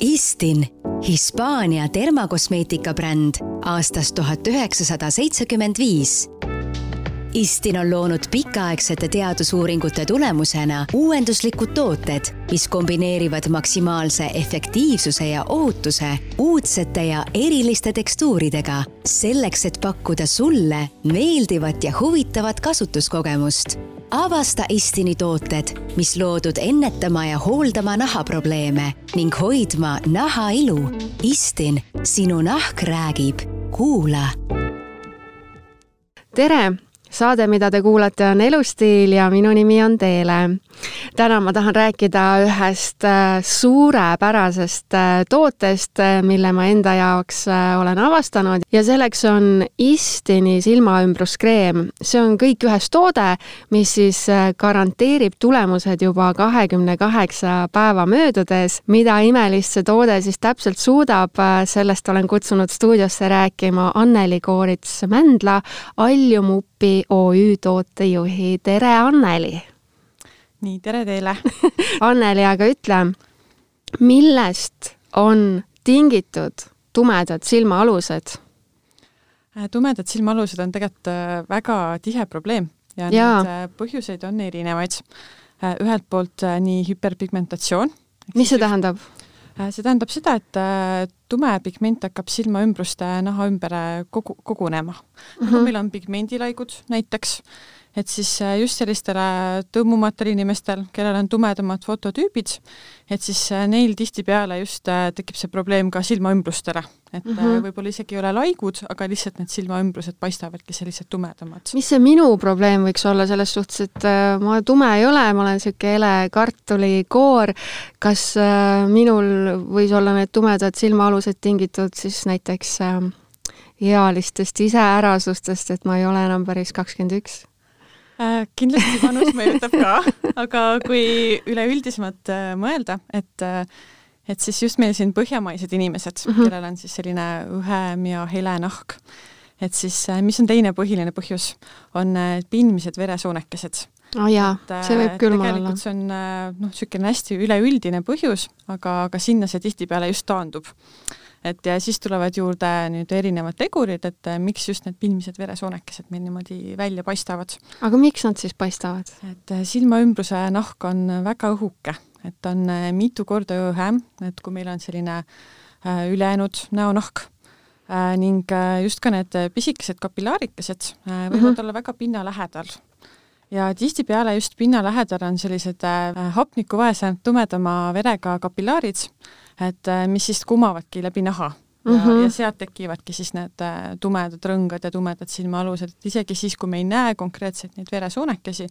Istin, Hispaania termakosmeetika bränd aastast tuhat üheksasada seitsekümmend viis. Istin on loonud pikaaegsete teadusuuringute tulemusena uuenduslikud tooted, mis kombineerivad maksimaalse efektiivsuse ja ohutuse uudsete ja eriliste tekstuuridega, selleks et pakkuda sulle meeldivat ja huvitavat kasutuskogemust avasta Istini tooted, mis loodud ennetama ja hooldama nahaprobleeme ning hoidma naha ilu. Istin, sinu nahk räägib, kuula. tere saade, mida te kuulate, on Elustiil ja minu nimi on Teele. täna ma tahan rääkida ühest äh, suurepärasest äh, tootest, äh, mille ma enda jaoks olen avastanud ja selleks on Istini silmaümbruskreem. see on kõik ühes toode, mis siis garanteerib tulemused juba kahekümne kaheksa päeva möödudes. mida imelist see toode siis täpselt suudab, sellest olen kutsunud stuudiosse rääkima Anneli Koorits-Mändla, Allium Grupi OÜ tootejuhi, tere Anneli! nii, tere teile Anneli, aga ütle, millest on tingitud tumedad silmaalused? Äh, tumedad silmaalused on tegelikult äh, väga tihe probleem ja, ja. neid äh, põhjuseid on erinevaid. ühelt poolt nii hüperpigmentatsioon. mis see tähendab? See tähendab seda, et tume pigment hakkab silmaümbruste naha ümber kogu, kogunema mm. -hmm. kui meil on pigmendilaigud näiteks, et siis äh, just sellistele tõmmumatel inimestel, kellel on tumedamad fototüübid, et siis äh, neil tihtipeale just äh, tekib see probleem ka silmaümbrustele. et mm -hmm. võib-olla isegi ei ole laigud, aga lihtsalt need silmaümbrused paistavadki sellised tumedamad. mis see minu probleem võiks olla selles suhtes, et ma tume ei ole, ma olen niisugune hele kartulikoor, kas minul võis olla need tumedad silmaalused tingitud siis näiteks ealistest iseärasustest, et ma ei ole enam päris kakskümmend üks? Äh, kindlasti vanus mõjutab ka, aga kui üleüldisemalt äh, mõelda, et äh, et siis just meil siin põhjamaised inimesed mm, -hmm. kellel on siis selline õhem ja hele nahk, et siis mis on teine põhiline põhjus, on pinmised veresoonekesed oh jaa, see võib külm olla. tegelikult see on noh, niisugune hästi üleüldine põhjus, aga, aga sinna see tihtipeale just taandub et ja siis tulevad juurde nüüd erinevad tegurid, et äh, miks just need pilmised veresoonekesed meil niimoodi välja paistavad. aga miks nad siis paistavad? et äh, silmaümbruse nahk on väga õhuke, et on äh, mitu korda õhem, et kui meil on selline ülejäänud näonahk, ning just ka need pisikesed kapillaarikesed võivad mm -hmm. olla väga pinna lähedal ja tihtipeale just pinna lähedal on sellised hapnikuvaese tumedama verega kapillaarid, et äh, mis siis kumavadki läbi naha. Ja mm, -hmm. ja sealt tekivadki siis need äh, tumedad rõngad ja tumedad silmaalused, et isegi siis, kui me ei näe konkreetselt neid veresoonekesi,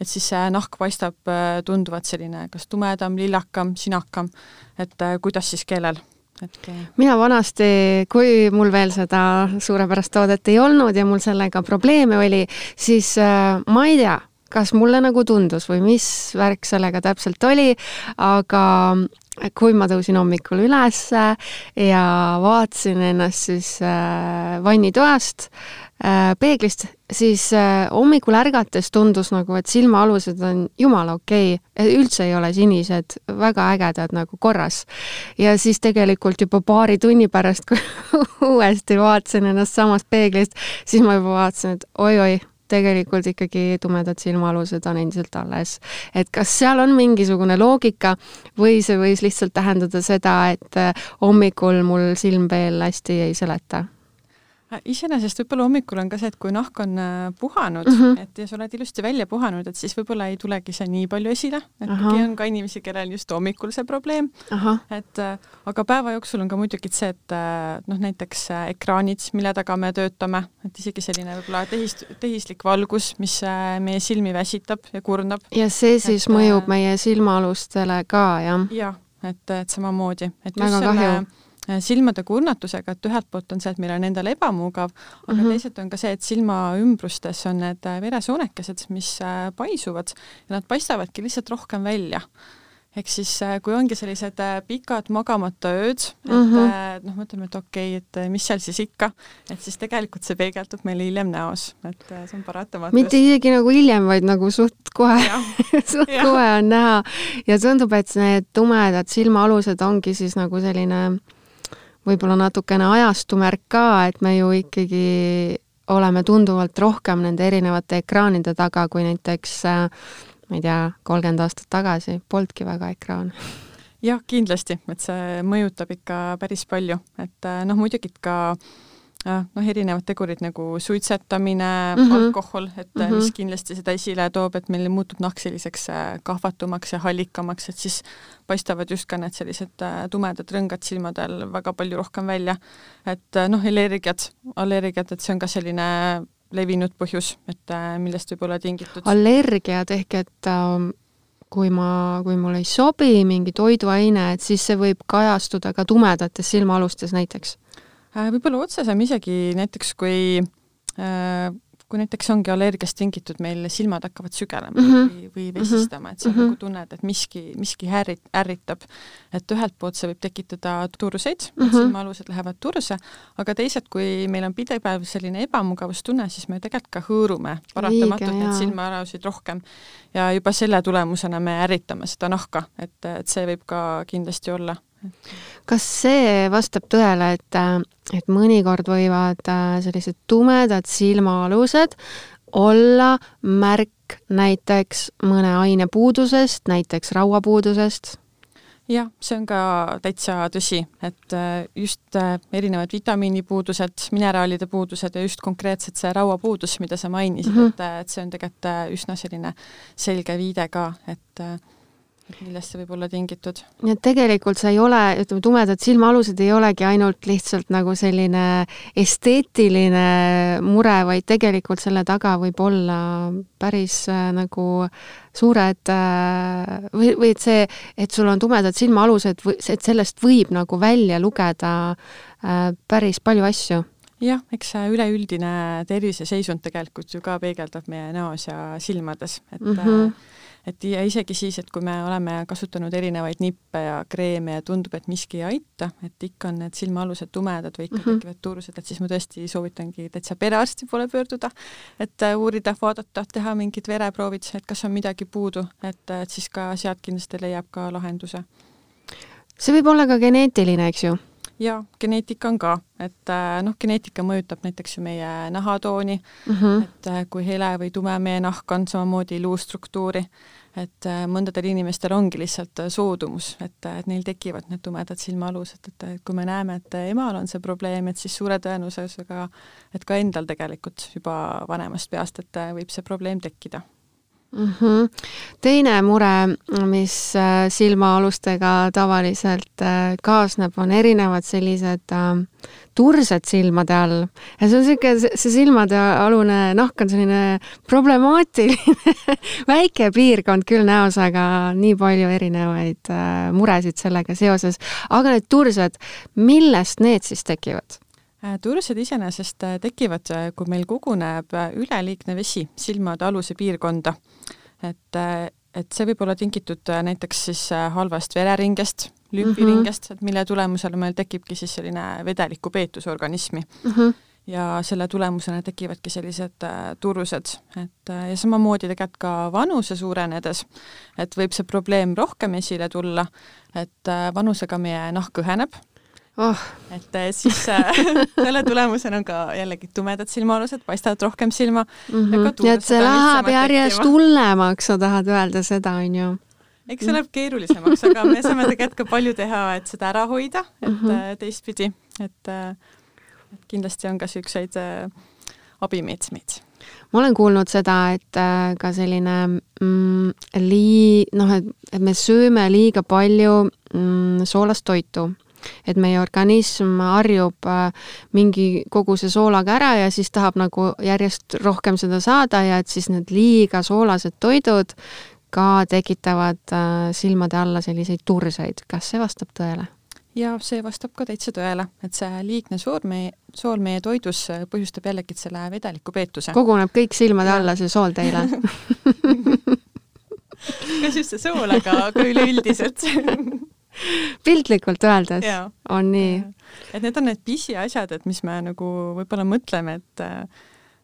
et siis see nahk paistab äh, tunduvalt selline kas tumedam, lillakam, sinakam, et kuidas siis kellel? Et mina vanasti, kui mul veel seda suurepärast toodet ei olnud ja mul sellega probleeme oli, siis ma ei tea, kas mulle nagu tundus või mis värk sellega täpselt oli, aga kui ma tõusin hommikul ülesse ja vaatasin ennast siis äh, vannitoast äh, peeglist, siis äh, hommikul ärgates tundus nagu, et silmaalused on jumala okei okay., üldse ei ole sinised, väga ägedad nagu korras. ja siis tegelikult juba paari tunni pärast, kui uuesti vaatasin ennast samast peeglist, siis ma juba vaatasin, et oi-oi tegelikult ikkagi tumedad silmaalused on endiselt alles. et kas seal on mingisugune loogika või see võis lihtsalt tähendada seda, et hommikul mul silm veel hästi ei seleta? Äh, iseenesest võib-olla hommikul on ka see, et kui nahk on äh, puhanud mm, -hmm. et ja sa oled ilusti välja puhanud, et siis võib-olla ei tulegi see nii palju esile, et ikkagi on ka inimesi, kellel just hommikul see probleem, et äh, aga päeva jooksul on ka muidugi see, et noh, näiteks ekraanid, mille taga me töötame, et isegi selline võib-olla tehist-, tehislik valgus, mis meie silmi väsitab ja kurnab. ja see siis et, mõjub meie silmaalustele ka, jah? jah, et, et samamoodi, et väga kahju. Äh, silmade kurnatusega, et ühelt poolt on see, et meil on endal ebamugav, aga mm -hmm. teisalt on ka see, et silmaümbrustes on need äh, veresoonekesed, mis äh, paisuvad ja nad paistavadki lihtsalt rohkem välja ehk siis kui ongi sellised pikad magamata ööd, et mm -hmm. noh, mõtleme, et okei okay,, et mis seal siis ikka, et siis tegelikult see peegeldub meil hiljem näos, et see on paratamatus. mitte isegi nagu hiljem, vaid nagu suht kohe suht kohe on näha ja tundub, et need tumedad silmaalused ongi siis nagu selline võib-olla natukene ajastumärk ka, et me ju ikkagi oleme tunduvalt rohkem nende erinevate ekraanide taga, kui näiteks äh, ma ei tea, kolmkümmend aastat tagasi. Polnudki väga ekraane jah, kindlasti, et see mõjutab ikka päris palju, et äh, noh, muidugi ka äh, noh, erinevad tegurid nagu suitsetamine mm, -hmm. alkohol, et mm -hmm. mis kindlasti seda esile toob, et meil muutub nahk selliseks kahvatumaks ja hallikamaks, et siis paistavad just ka need sellised tumedad rõngad silmadel väga palju rohkem välja. et noh, allergiad, allergiad, et see on ka selline levinud põhjus, et millest võib olla tingitud. allergiad ehk et äh, kui ma, kui mulle ei sobi mingi toiduaine, et siis see võib kajastuda ka tumedates silmaalustes näiteks? Äh, võib-olla otsesem isegi näiteks, kui äh, kui näiteks ongi allergiast tingitud, meil silmad hakkavad sügelema mm -hmm. või, või vesistama, et sa mm -hmm. nagu tunned, et miski, miski ärrit-, ärritab. et ühelt poolt see võib tekitada turseid mm, -hmm. silmaalused lähevad turse, aga teisalt, kui meil on pidev selline ebamugavustunne, siis me tegelikult ka hõõrume paratamatult neid silmaalusid rohkem. ja juba selle tulemusena me ärritame seda nahka, et, et see võib ka kindlasti olla kas see vastab tõele, et, et mõnikord võivad äh, sellised tumedad silmaalused olla märk näiteks mõne aine puudusest, näiteks rauapuudusest? jah, see on ka täitsa tõsi, et äh, just äh, erinevad vitamiinipuudused, mineraalide puudused ja just konkreetselt see rauapuudus, mida sa mainisid mm, -hmm. et, et see on tegelikult üsna selline selge viide ka, et millest see võib olla tingitud? nii et tegelikult see ei ole, ütleme, tumedad silmaalused ei olegi ainult lihtsalt nagu selline esteetiline mure, vaid tegelikult selle taga võib olla päris äh, nagu suured äh, või, või et see, et sul on tumedad silmaalused, et sellest võib nagu välja lugeda äh, päris palju asju jah, eks see üleüldine terviseseisund tegelikult ju ka peegeldab meie näos ja silmades, et mm -hmm et ja isegi siis, et kui me oleme kasutanud erinevaid nippe ja kreeme ja tundub, et miski ei aita, et ikka on need silmaalused tumedad või ikka mm -hmm. tekivad tuurused, et siis ma tõesti soovitangi täitsa perearsti poole pöörduda, et äh, uurida, vaadata, teha mingid vereproovid, et kas on midagi puudu, et, et siis ka sealt kindlasti leiab ka lahenduse. see võib olla ka geneetiline, eks ju? Jaa, geneetika on ka, et äh, noh, geneetika mõjutab näiteks ju meie nahatooni. Mm, -hmm. et äh, kui hele või tume meie nahk on, samamoodi luustruktuuri, et äh, mõndadel inimestel ongi lihtsalt soodumus, et, et neil tekivad need tumedad silmaalused, et kui me näeme, et emal on see probleem, et siis suure tõenäosusega, et ka endal tegelikult juba vanemast peast, et võib see probleem tekkida mm. -hmm. teine mure, mis äh, silmaalustega tavaliselt äh, kaasneb, on erinevad sellised äh, tursed silmade all ja see on niisugune, see silmade alune nahk on selline problemaatiline väike piirkond küll näos, aga nii palju erinevaid muresid sellega seoses. aga need tursed, millest need siis tekivad? Tursed iseenesest tekivad, kui meil koguneb üleliigne vesi silmade aluse piirkonda. Et, et see võib olla tingitud äh, näiteks siis äh, halvast vereringest, lümfiringest mm, -hmm. et mille tulemusel meil tekibki siis selline vedelikupeetus organismi mm. -hmm ja selle tulemusena tekivadki sellised äh, turused, et äh, ja samamoodi tegelikult ka vanuse suurenedes, et võib see probleem rohkem esile tulla, et äh, vanusega meie nahk õheneb oh.. et eh, siis äh, selle tulemusena on ka jällegi tumedad silmaalused, paistavad rohkem silma mm. -hmm. nii et see läheb järjest hullemaks, sa tahad öelda seda, on ju? eks see läheb keerulisemaks, aga me saame tegelikult ka palju teha, et seda ära hoida, et mm -hmm. teistpidi, et, et kindlasti on ka niisuguseid abimeetmeid ma olen kuulnud seda, et ka selline mm, lii-, noh, et, et me sööme liiga palju mm, soolast toitu et meie organism harjub äh, mingi koguse soolaga ära ja siis tahab nagu järjest rohkem seda saada ja et siis need liiga soolased toidud ka tekitavad äh, silmade alla selliseid turseid, kas see vastab tõele? ja see vastab ka täitsa tõele, et see liigne sool meie, sool meie toidus põhjustab jällegi selle vedelikupeetuse. koguneb kõik silmade ja. alla, see sool teile kas just see sool, aga, aga üleüldiselt piltlikult öeldes ja. on nii. et need on need pisiasjad, et mis me nagu võib-olla mõtleme, et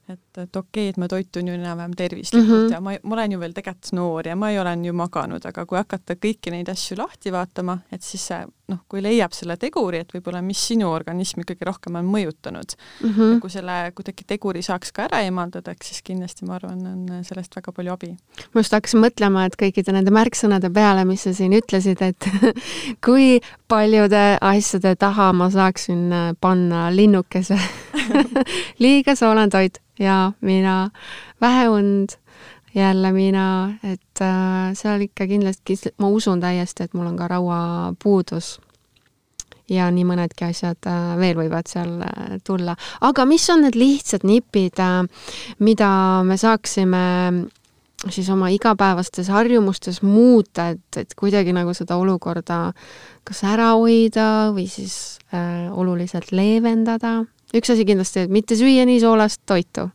et, et okei okay,, et ma toitun ju enam-vähem tervislikult mm -hmm. ja ma, ma olen ju veel tegelikult noor ja ma ei olen ju maganud, aga kui hakata kõiki neid asju lahti vaatama, et siis see noh, kui leiab selle teguri, et võib-olla mis sinu organismi kõige rohkem on mõjutanud mm, -hmm. ja kui selle kuidagi teguri saaks ka ära eemaldada, eks siis kindlasti ma arvan, on sellest väga palju abi. ma just hakkasin mõtlema, et kõikide nende märksõnade peale, mis sa siin ütlesid, et kui paljude asjade taha ma saaksin panna linnukese liiga soolane toit ja mina, vähe und, jälle mina, et äh, seal ikka kindlasti, ma usun täiesti, et mul on ka rauapuudus. ja nii mõnedki asjad äh, veel võivad seal äh, tulla. aga mis on need lihtsad nipid äh,, mida me saaksime siis oma igapäevastes harjumustes muuta, et, et kuidagi nagu seda olukorda kas ära hoida või siis äh, oluliselt leevendada üks asi kindlasti, et mitte süüa nii soolast toitu,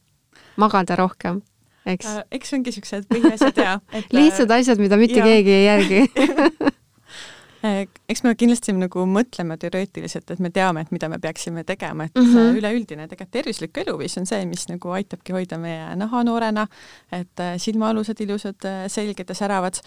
magada rohkem, eks äh,. eks ongi siuksed põhiasjad ja et lihtsad asjad, mida mitte ja. keegi ei järgi äh, eks me kindlasti nagu mõtleme teoreetiliselt, et me teame, et mida me peaksime tegema, et mm -hmm. üleüldine tegelikult tervislik eluviis on see, mis nagu aitabki hoida meie naha noorena, et äh, silmaalused ilusad, äh, selged ja säravad,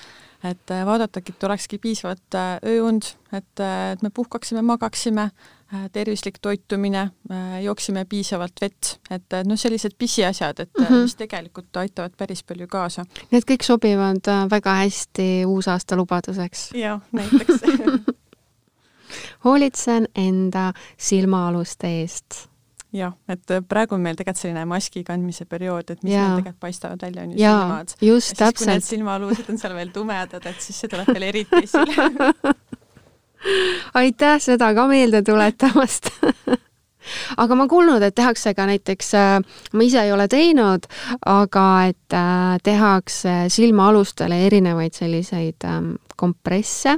et vaadatagi, et olekski piisavalt ööund, et, et me puhkaksime, magaksime Äh, tervislik toitumine, äh, jooksime piisavalt vett, et noh, sellised pisiasjad, et mm -hmm. mis tegelikult aitavad päris palju kaasa. Need kõik sobivad väga hästi uusaasta lubaduseks. jah, näiteks hoolitsen enda silmaaluste eest jah, et praegu on meil tegelikult selline maski kandmise periood, et mis ja. meil tegelikult paistavad välja, on ju silmad. just, täpselt. kui need silmaalused on seal veel tumedad, et siis see tuleb veel eriti esile aitäh seda ka meelde tuletamast. Aga ma kuulnud, et tehakse ka näiteks, äh, ma ise ei ole teinud, aga et äh, tehakse silmaalustele erinevaid selliseid ähm, kompresse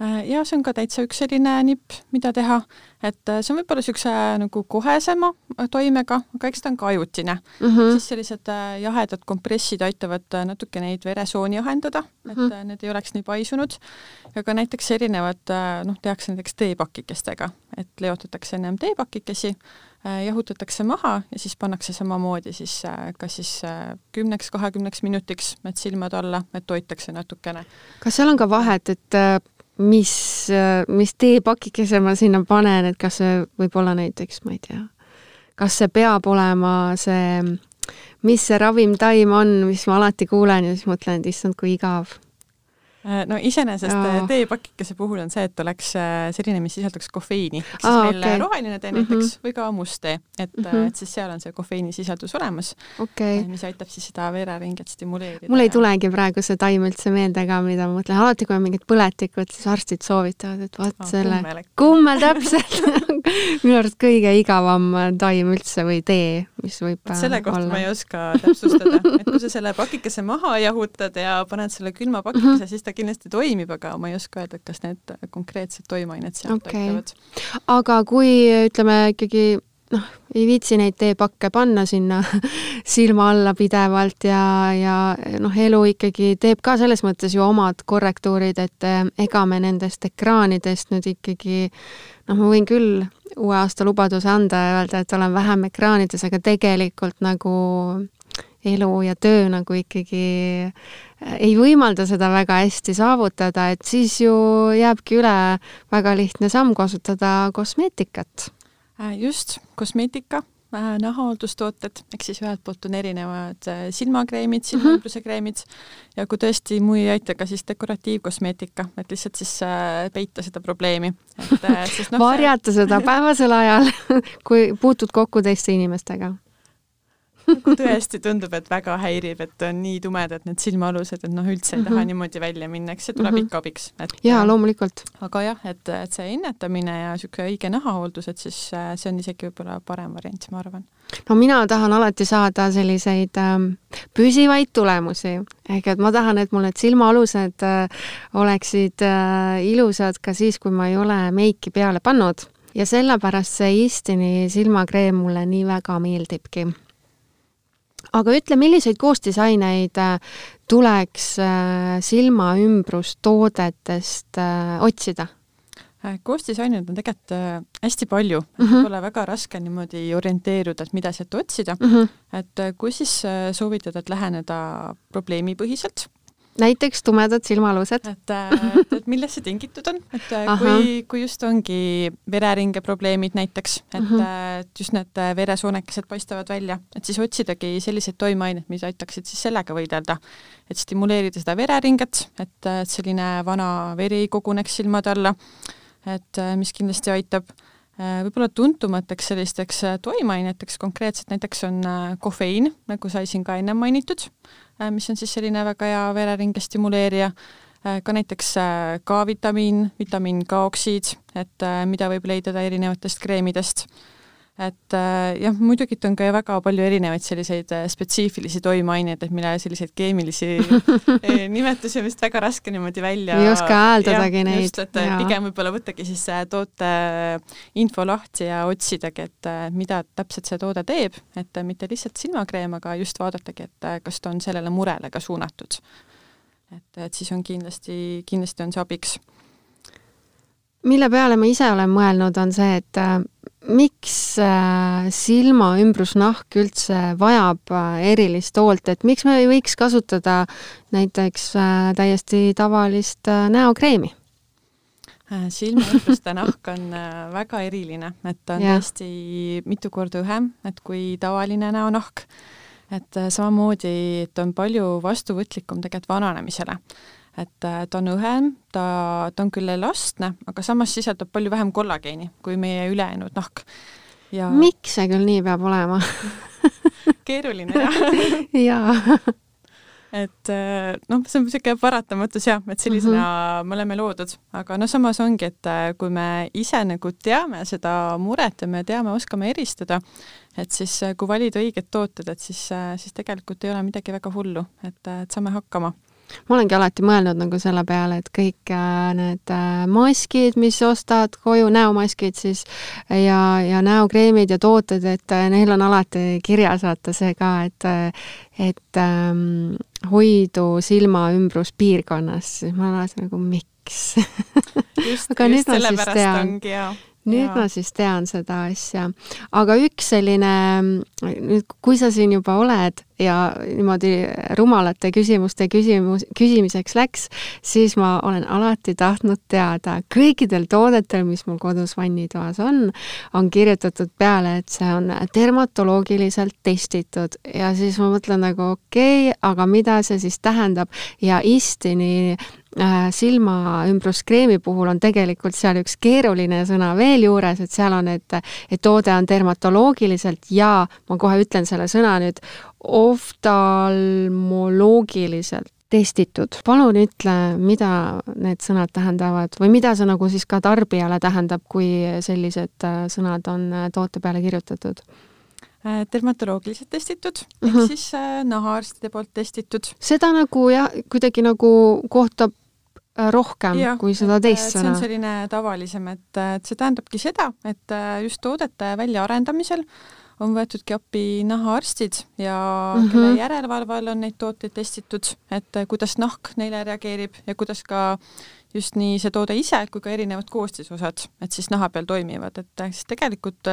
ja see on ka täitsa üks selline nipp, mida teha, et äh, see on võib-olla niisuguse nagu kohesema äh, toimega, aga eks ta on ka ajutine mm. -hmm. siis sellised jahedad kompressid aitavad natuke neid veresooni jahendada, et mm -hmm. need ei oleks nii paisunud. ja ka näiteks erinevad, noh, tehakse näiteks teepakikestega, et leotatakse ennem teepakikesi, jahutatakse maha ja siis pannakse samamoodi siis kas siis kümneks, kahekümneks minutiks need silmad alla, et hoitakse natukene. kas seal on ka vahet, et mis, mis teepakikese ma sinna panen, et kas see võib olla näiteks, ma ei tea, kas see peab olema see, mis see ravimtaim on, mis ma alati kuulen ja siis mõtlen, et issand, kui igav no iseenesest äh, teepakikese puhul on see, et oleks äh, selline, mis sisaldaks kofeiini, ehk siis Aa, meil okay. roheline tee näiteks mm -hmm. või ka must tee, et mm, -hmm. et siis seal on see kofeiinisisaldus olemas okay., mis aitab siis seda vereringet stimuleerida. mul ei tulegi praegu see taim üldse meelde ka, mida ma mõtlen, alati kui on mingid põletikud, siis arstid soovitavad, et vaat oh, selle kummel, kummel täpselt minu arust kõige igavam taim üldse või tee, mis võib et selle kohta olla. ma ei oska täpsustada, et kui sa selle pakikese maha jahutad ja paned selle külma pakikese mm, -hmm. siis ta kindlasti toimib, aga ma ei oska öelda, kas need konkreetsed toimeained sealt okay. aitavad. aga kui ütleme ikkagi noh, ei viitsi neid teepakke panna sinna silma alla pidevalt ja, ja noh, elu ikkagi teeb ka selles mõttes ju omad korrektuurid, et eh, ega me nendest ekraanidest nüüd ikkagi noh, ma võin küll uue aasta lubaduse anda ja öelda, et olen vähem ekraanides, aga tegelikult nagu elu ja töö nagu ikkagi äh, ei võimalda seda väga hästi saavutada, et siis ju jääbki üle väga lihtne samm kasutada kosmeetikat. Äh, just, kosmeetika äh, nahahooldustooted, ehk siis ühelt poolt on erinevad silmakreemid, mhm. silmaõmblusekreemid mm -hmm. ja kui tõesti muu ei aita, ka siis dekoratiivkosmeetika, et lihtsalt siis peita seda probleemi. no, varjata seda päevasel ajal, kui puutud kokku teiste inimestega nagu tõesti tundub, et väga häirib, et on nii tumedad need silmaalused, et noh, üldse ei mm -hmm. taha niimoodi välja minna, eks see tuleb mm -hmm. ikka abiks. jaa, loomulikult. aga jah, et, et see ennetamine ja niisugune õige nahahooldus, et siis äh, see on isegi võib-olla parem variant, ma arvan. no mina tahan alati saada selliseid ähm, püsivaid tulemusi, ehk et ma tahan, et mul need silmaalused äh, oleksid äh, ilusad ka siis, kui ma ei ole meiki peale pannud ja sellepärast see Istini silmakreem mulle nii väga meeldibki aga ütle, milliseid koostisaineid äh, tuleks äh, silmaümbrustoodetest äh, otsida? koostisaineid on tegelikult hästi palju mm, -hmm. pole väga raske niimoodi orienteeruda, et mida sealt otsida mm. -hmm. et kui siis soovitada, et läheneda probleemipõhiselt näiteks tumedad silmaalused. et, äh, et, et millest see tingitud on, et äh, Aha. kui, kui just ongi vereringe probleemid näiteks, et uh. -huh. et just need äh, veresoonekesed paistavad välja, et siis otsidagi selliseid toimeaineid, mis aitaksid siis sellega võidelda. et stimuleerida seda vereringet, et selline vana veri ei koguneks silmade alla, et mis kindlasti aitab võib-olla tuntumateks sellisteks toimeaineteks konkreetselt näiteks on kofeiin, nagu sai siin ka ennem mainitud, mis on siis selline väga hea vereringe stimuleerija, äh, ka näiteks äh, K-vitamiin, vitamiin K-oksiid, et mida võib leida erinevatest kreemidest. Et jah, muidugi on ka väga palju erinevaid selliseid spetsiifilisi toimeaineid, et millele selliseid keemilisi nimetusi on vist väga raske niimoodi välja ei oska hääldadagi neid. just, et ja. pigem võib-olla võttagi siis toote info lahti ja otsidagi, et mida täpselt see toode teeb, et mitte lihtsalt silmakreem, aga just vaadatagi, et kas ta on sellele murele ka suunatud. et, et siis on kindlasti, kindlasti on see abiks mille peale ma ise olen mõelnud, on see, et äh, miks äh, silma ümbrusnahk üldse vajab äh, erilist hoolt, et miks me ei võiks kasutada näiteks täiesti tavalist näokreemi? silmaümbruste nahk on väga eriline, et ta on ja. tõesti mitu korda õhem, et kui tavaline näonahk. et samamoodi, et on palju vastuvõtlikum tegelikult vananemisele et äh, ta on õhem, ta, ta on küll elastne, aga samas sisaldab palju vähem kollageeni kui meie ülejäänud nahk. ja miks see küll nii peab olema? Keeruline jah. Jaa. Et äh, noh, see on niisugune paratamatus jah, et sellisena mm -hmm. me oleme loodud, aga noh, samas ongi, et äh, kui me ise nagu teame seda muret ja me teame, oskame eristada, et siis kui valida õiged tooted, et siis, siis tegelikult ei ole midagi väga hullu, et, et saame hakkama ma olengi alati mõelnud nagu selle peale, et kõik äh, need äh, maskid, mis ostad koju, näomaskid siis ja, ja näokreemid ja tooted, et äh, neil on alati kirjas vaata see ka, et et ähm, hoidu silmaümbruspiirkonnas, siis ma olen alati nagu miks? Just, just sellepärast ongi jaa nüüd ja. ma siis tean seda asja. aga üks selline, nüüd kui sa siin juba oled ja niimoodi rumalate küsimuste küsimus, küsimiseks läks, siis ma olen alati tahtnud teada, kõikidel toodetel, mis mul kodus vannitoas on, on kirjutatud peale, et see on dermatoloogiliselt testitud ja siis ma mõtlen nagu okei okay,, aga mida see siis tähendab ja Istini Äh, silmaümbruskreemi puhul on tegelikult seal üks keeruline sõna veel juures, et seal on, et, et toode on dermatoloogiliselt ja ma kohe ütlen selle sõna nüüd, oftalmoloogiliselt testitud. palun ütle, mida need sõnad tähendavad või mida see nagu siis ka tarbijale tähendab, kui sellised äh, sõnad on äh, toote peale kirjutatud? dermatoloogiliselt testitud uh, -huh. ehk mhm. siis nahaarstide poolt testitud. seda nagu jah, kuidagi nagu kohtab Äh, rohkem ja, kui seda teist sõna. see on selline tavalisem, et, et see tähendabki seda, et äh, just toodete väljaarendamisel on võetudki appi nahaarstid ja mm -hmm. kelle järelevalve all on neid tooteid testitud, et äh, kuidas nahk neile reageerib ja kuidas ka just nii see toode ise kui ka erinevad koostisosad, et siis naha peal toimivad, et siis tegelikult,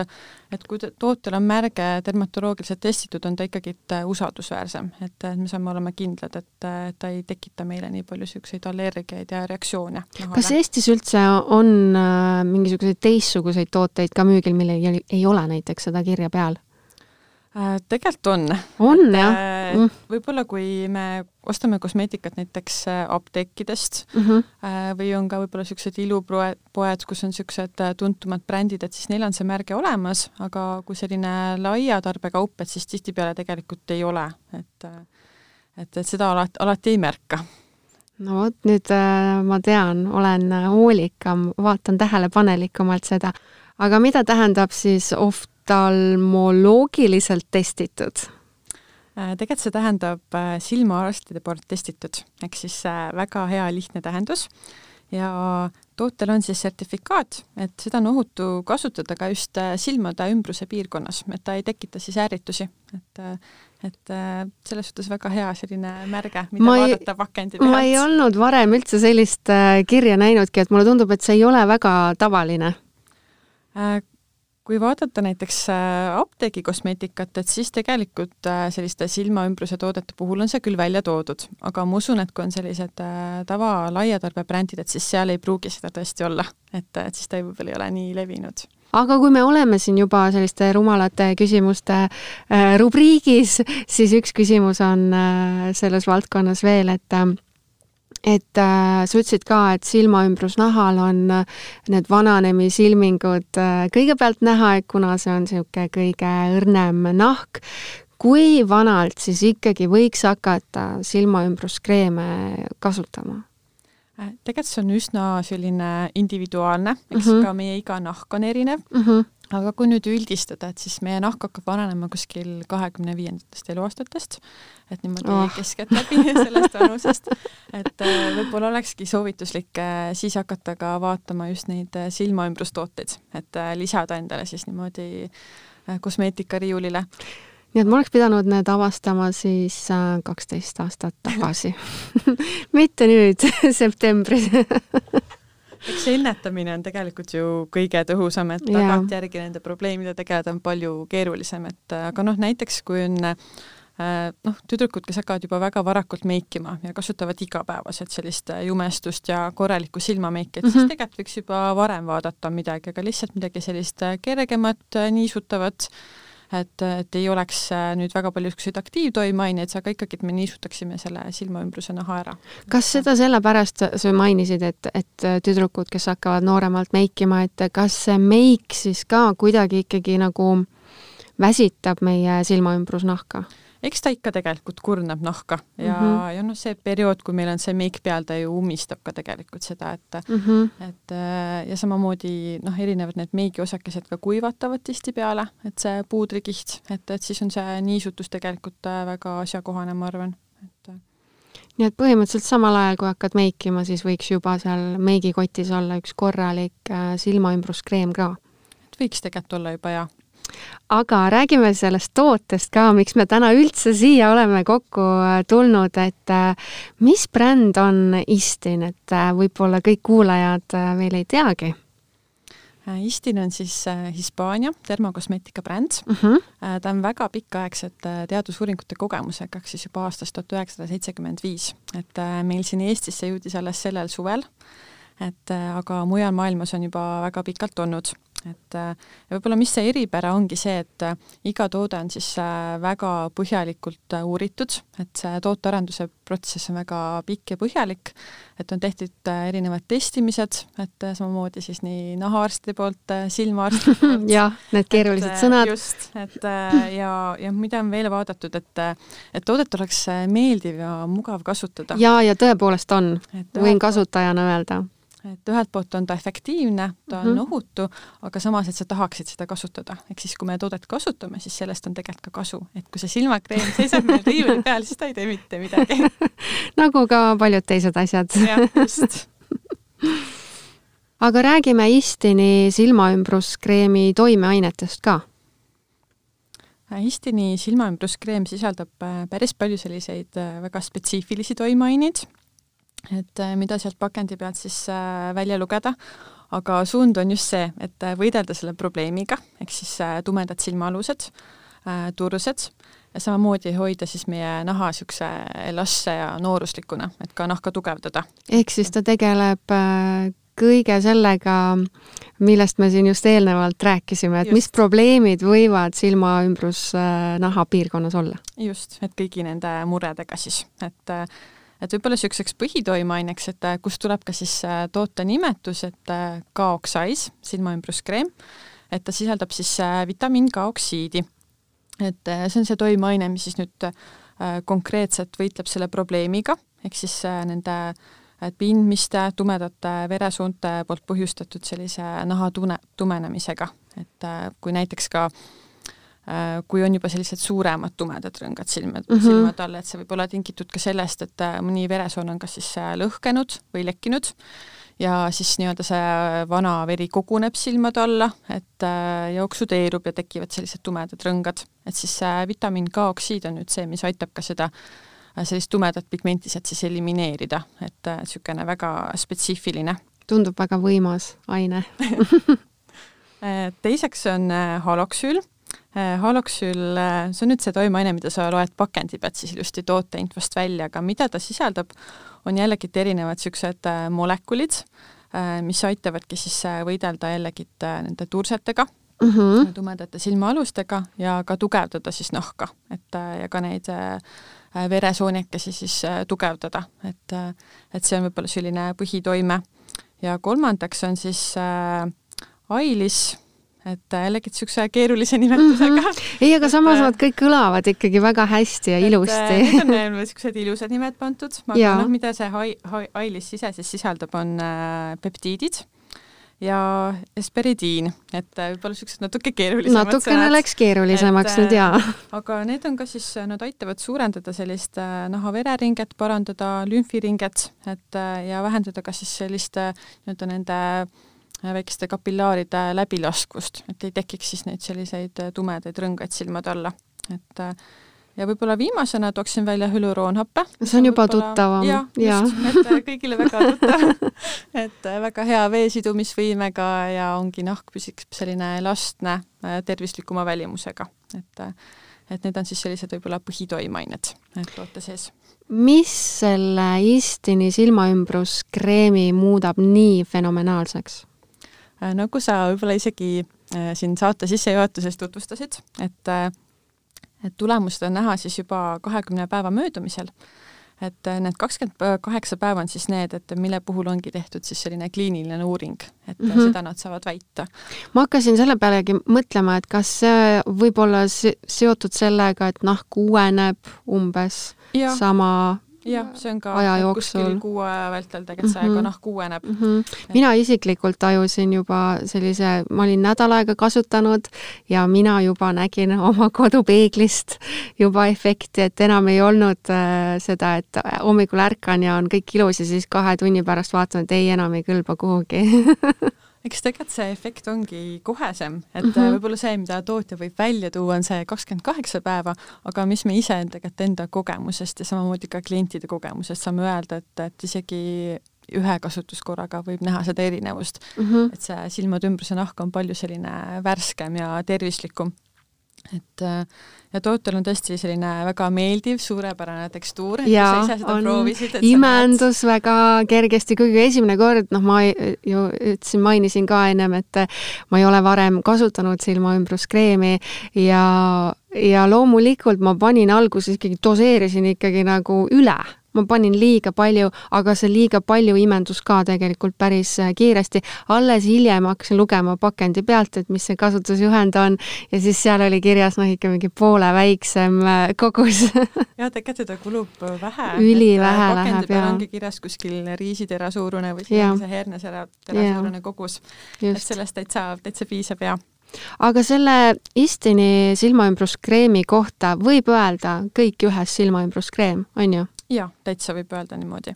et kui tootel on märge dermatoloogiliselt testitud, on ta ikkagi usaldusväärsem, et me saame olema kindlad, et ta ei tekita meile nii palju niisuguseid allergiaid ja reaktsioone. kas Eestis üldse on äh, mingisuguseid teistsuguseid tooteid ka müügil, millel ei ole näiteks seda kirja peal? Äh, tegelikult on. on et, jah äh, mm.? võib-olla kui me ostame kosmeetikat näiteks äh, apteekidest mm -hmm. või on ka võib-olla niisugused ilupoed, kus on niisugused tuntumad brändid, et siis neil on see märge olemas, aga kui selline laia tarbekaup, et siis tihtipeale tegelikult ei ole, et et, et seda alati, alati ei märka no vot, nüüd äh, ma tean, olen hoolikam, vaatan tähelepanelikumalt seda. aga mida tähendab siis oftalmoloogiliselt testitud? Äh, tegelikult see tähendab äh, silmaarstide poolt testitud, ehk siis äh, väga hea lihtne tähendus. Ja tootel on siis sertifikaat, et seda on ohutu kasutada ka just silmade ümbruse piirkonnas, et ta ei tekita siis ärritusi, et et selles suhtes väga hea selline märge, mida ma ei, vaadata pakendi pealt. ma ei olnud varem üldse sellist kirja näinudki, et mulle tundub, et see ei ole väga tavaline kui vaadata näiteks äh, apteegikosmeetikat, et siis tegelikult äh, selliste silmaümbruse toodete puhul on see küll välja toodud, aga ma usun, et kui on sellised äh, tava laiatarbebrändid, et siis seal ei pruugi seda tõesti olla, et, et siis ta võib-olla ei ole nii levinud. Aga kui me oleme siin juba selliste rumalate küsimuste rubriigis, siis üks küsimus on selles valdkonnas veel, et et äh, sa ütlesid ka, et silmaümbrusnahal on äh, need vananemisilmingud äh, kõigepealt näha, et kuna see on niisugune kõige õrnem nahk, kui vanalt siis ikkagi võiks hakata silmaümbruskreeme kasutama? Äh, tegelikult see on üsna selline individuaalne, eks mm -hmm. ka meie iga nahk on erinev mm. -hmm aga kui nüüd üldistada, et siis meie nahk hakkab vananema kuskil kahekümne viiendatest eluaastatest, et niimoodi oh. keskeltläbi sellest vanusest, et äh, võib-olla olekski soovituslik äh, siis hakata ka vaatama just neid äh, silmaümbrustooteid, et lisada endale siis niimoodi kosmeetikariiulile. Nii et ma oleks pidanud need avastama siis kaksteist aastat tagasi. Mitte nüüd septembris eks see ennetamine on tegelikult ju kõige tõhusam, et tagantjärgi nende probleemidega tegeleda on palju keerulisem, et aga noh, näiteks kui on äh, noh, tüdrukud, kes hakkavad juba väga varakult meikima ja kasutavad igapäevaselt sellist jumestust ja korralikku silmameiki, et mm -hmm. siis mhm. tegelikult võiks juba varem vaadata midagi, aga lihtsalt midagi sellist kergemat, niisutavat, et, et ei oleks äh, nüüd väga palju niisuguseid aktiivtoimeaineid, aga ikkagi, et me niisutaksime selle silmaümbruse naha ära. kas seda sellepärast, sa mainisid, et, et tüdrukud, kes hakkavad nooremalt meikima, et kas see meik siis ka kuidagi ikkagi nagu väsitab meie silmaümbrusnahka? Eks ta ikka tegelikult kurnab nahka ja mm, -hmm. ja noh, see periood, kui meil on see meik peal, ta ju ummistab ka tegelikult seda, et mm, -hmm. et äh, ja samamoodi noh, erinevad need meigiosakesed ka kuivatavad tihtipeale, et see puudrikiht, et, et siis on see niisutus tegelikult äh, väga asjakohane, ma arvan, et äh. nii et põhimõtteliselt samal ajal, kui hakkad meikima, siis võiks juba seal meigikotis olla üks korralik silmaümbruskreem ka? et võiks tegelikult olla juba, jaa aga räägime sellest tootest ka, miks me täna üldse siia oleme kokku äh, tulnud, et äh, mis bränd on Istin, et äh, võib-olla kõik kuulajad veel ei teagi? Istin on siis Hispaania termokosmeetika bränd uh. Mhm. -huh. ta on väga pikaaegsete teadusuuringute kogemusega, ehk siis juba aastast tuhat üheksasada seitsekümmend viis. et meil siin Eestisse jõudis alles sellel suvel, et aga mujal maailmas on juba väga pikalt olnud et äh, ja võib-olla mis see eripära ongi see, et äh, iga toode on siis äh, väga põhjalikult uuritud, et see tootearenduse protsess on väga pikk ja põhjalik, et on tehtud erinevad testimised, et samamoodi siis nii nahaarstide poolt, silmaarstide poolt jah, need keerulised et, sõnad. just, et ja, ja mida on veel vaadatud, et et toodet oleks meeldiv ja mugav kasutada. jaa, ja tõepoolest on, võin kasutajana öelda et ühelt poolt on ta efektiivne, ta on mm -hmm. ohutu, aga samas, et sa tahaksid seda kasutada. ehk siis, kui me toodet kasutame, siis sellest on tegelikult ka kasu. et kui see silmakreem seisab meil riiuli peal, siis ta ei tee mitte midagi nagu ka paljud teised asjad. jah, just aga räägime Istini silmaümbruskreemi toimeainetest ka Istini silmaümbruskreem sisaldab äh, päris palju selliseid äh, väga spetsiifilisi toimeaineid et äh, mida sealt pakendi pealt siis äh, välja lugeda, aga suund on just see, et äh, võidelda selle probleemiga, ehk siis tumedad silmaalused, tursed ja samamoodi hoida siis meie naha niisuguse elastse ja nooruslikuna, et ka nahka tugevdada. ehk siis ta tegeleb kõige sellega, millest me siin just eelnevalt rääkisime, et just. mis probleemid võivad silmaümbrus naha piirkonnas olla? just, et kõigi nende muredega siis, et et võib-olla niisuguseks põhitoimeaineks, et äh, kust tuleb ka siis äh, toote nimetus, et äh, K-oksais, silmaümbruskreem, et ta sisaldab siis vitamiin K-oksiidi. et see on see toimeaine, mis siis nüüd konkreetselt võitleb selle probleemiga, ehk siis nende pindmiste, tumedate veresoonte poolt põhjustatud sellise naha tune, tumenemisega, et kui näiteks ka kui on juba sellised suuremad tumedad rõngad silmad mm. -hmm. silmade all, et see võib olla tingitud ka sellest, et äh, mõni veresoon on kas siis äh, lõhkenud või lekkinud ja siis nii-öelda see vana veri koguneb silmade alla, et äh, ja tekivad sellised tumedad rõngad. et siis see vitamiin K-oksiid on nüüd see, mis aitab ka seda äh, sellist tumedat pigmentiset siis elimineerida, et niisugune väga spetsiifiline tundub väga võimas aine. teiseks on äh, haloksüül. Haloksüül, see on nüüd see toimeaine, mida sa loed pakendi pealt siis ilusti tooteinfost välja, aga mida ta sisaldab, on jällegi erinevad niisugused äh, molekulid, mis aitavadki siis äh, võidelda jällegi nende tursetega mm, -hmm. tumedate silmaalustega ja ka tugevdada siis nahka, et ja ka neid veresoonikesi siis tugevdada, et, et see on võib-olla selline põhitoime. ja kolmandaks on siis äh, ailis, et jällegi niisuguse keerulise nimetusega mm. -hmm. ei, aga samas nad kõik kõlavad ikkagi väga hästi ja ilusti. Need on niisugused ilusad nimed pandud, aga noh, mida see hai, hai, ailis ise siis sisaldab, on äh, peptiidid ja esperidiin, et võib-olla niisugused natuke keerulisemad natukene läks keerulisemaks et, nüüd jaa. aga need on ka siis, nad aitavad suurendada sellist naha-vereringet, parandada lümfiringet, et ja vähendada ka siis sellist nii-öelda nende väikeste kapillaaride läbilaskvust, et ei tekiks siis neid selliseid tumedaid rõngaid silmade alla, et ja võib-olla viimasena tooksin välja hüluroonhappe. see on juba tuttavam. jah ja., just, et kõigile väga tuttav et väga hea veesidumisvõimega ja ongi nahk püsiks selline elastne, tervislikuma välimusega, et et need on siis sellised võib-olla põhitoimeained toote sees. mis selle Istini silmaümbruskreemi muudab nii fenomenaalseks? Nagu sa võib-olla isegi siin saate sissejuhatuses tutvustasid, et et tulemused on näha siis juba kahekümne päeva möödumisel. et need kakskümmend kaheksa päeva on siis need, et mille puhul ongi tehtud siis selline kliiniline uuring, et mm -hmm. seda nad saavad väita. ma hakkasin selle pealegi mõtlema, et kas see võib olla seotud sellega, et nahk uueneb umbes ja. sama jah, see on ka aja jooksul. kuu aja vältel tegelikult see mm -hmm. nahk uueneb mm. -hmm. mina isiklikult tajusin juba sellise, ma olin nädal aega kasutanud ja mina juba nägin oma kodupeeglist juba efekti, et enam ei olnud äh, seda, et hommikul ärkan ja on kõik ilus ja siis kahe tunni pärast vaatan, et ei, enam ei kõlba kuhugi eks tegelikult see efekt ongi kohesem, et mm -hmm. võib-olla see, mida tootja võib välja tuua, on see kakskümmend kaheksa päeva, aga mis me ise tegelikult enda kogemusest ja samamoodi ka klientide kogemusest saame öelda, et, et isegi ühe kasutuskorraga võib näha seda erinevust mm. -hmm. et see silmade ümbruse nahk on palju selline värskem ja tervislikum et ja tootel on tõesti selline väga meeldiv, suurepärane tekstuur, et ja, sa ise seda proovisid. imendus näed... väga kergesti, kuigi esimene kord, noh, ma ju ütlesin, mainisin ka ennem, et ma ei ole varem kasutanud silmaümbruskreemi ja, ja loomulikult ma panin alguses ikkagi, doseerisin ikkagi nagu üle ma panin liiga palju, aga see liiga palju imendus ka tegelikult päris äh, kiiresti. alles hiljem hakkasin lugema pakendi pealt, et mis see kasutusjuhend on ja siis seal oli kirjas noh, ikka mingi poole väiksem äh, kogus jah, tegelikult seda kulub äh, vähe. ülivähe läheb, jaa. ongi kirjas kuskil riisitera suurune või siis see hernesera tera suurune kogus. et sellest täitsa, täitsa piisab, jaa aga selle Istini silmaümbruskreemi kohta võib öelda kõik ühes silmaümbruskreem, on ju? Jaa, täitsa võib öelda niimoodi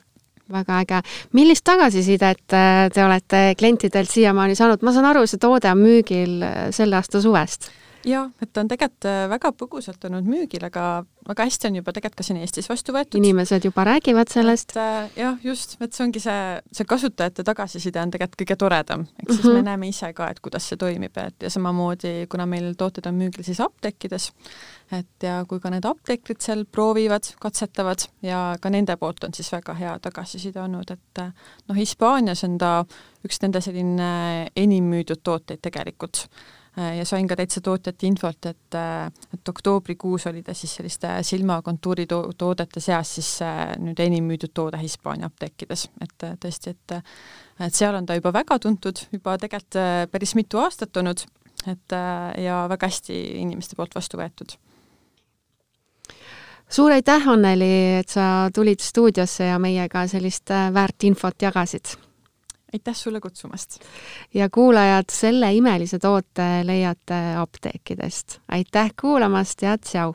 väga äge. millist tagasisidet äh, te olete klientidelt siiamaani saanud, ma saan aru, see toode on müügil äh, selle aasta suvest? Jah, et ta on tegelikult äh, väga põgusalt olnud müügil, aga väga hästi on juba tegelikult ka siin Eestis vastu võetud. inimesed juba räägivad sellest. jah, just, et see ongi see, see kasutajate tagasiside on tegelikult kõige toredam, ehk siis mm -hmm. me näeme ise ka, et kuidas see toimib, et ja samamoodi, kuna meil tooted on müügil siis apteekides, et ja kui ka need apteekrid seal proovivad, katsetavad ja ka nende poolt on siis väga hea tagasiside olnud, et noh, Hispaanias on ta üks nende selline enim müüdud tooteid tegelikult ja sain ka täitsa tootjate infot, et, et oktoobrikuus oli ta siis selliste silmakontuuri to toodete seas siis nüüd enim müüdud toode Hispaania apteekides, et tõesti, et et seal on ta juba väga tuntud, juba tegelikult päris mitu aastat olnud, et ja väga hästi inimeste poolt vastu võetud suur aitäh, Anneli, et sa tulid stuudiosse ja meiega sellist väärt infot jagasid! Aitäh sulle kutsumast! ja kuulajad, selle imelise toote leiate apteekidest. aitäh kuulamast ja tšau!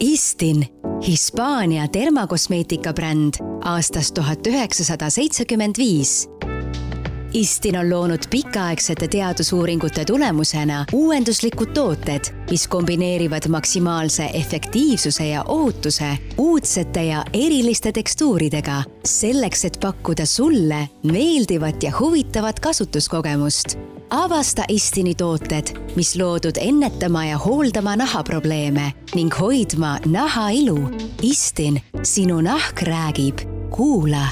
Istin, Hispaania termakosmeetika bränd aastast tuhat üheksasada seitsekümmend viis Istin on loonud pikaaegsete teadusuuringute tulemusena uuenduslikud tooted, mis kombineerivad maksimaalse efektiivsuse ja ohutuse uudsete ja eriliste tekstuuridega, selleks et pakkuda sulle meeldivat ja huvitavat kasutuskogemust. avasta Istini tooted, mis loodud ennetama ja hooldama nahaprobleeme ning hoidma naha ilu. Istin, sinu nahk räägib, kuula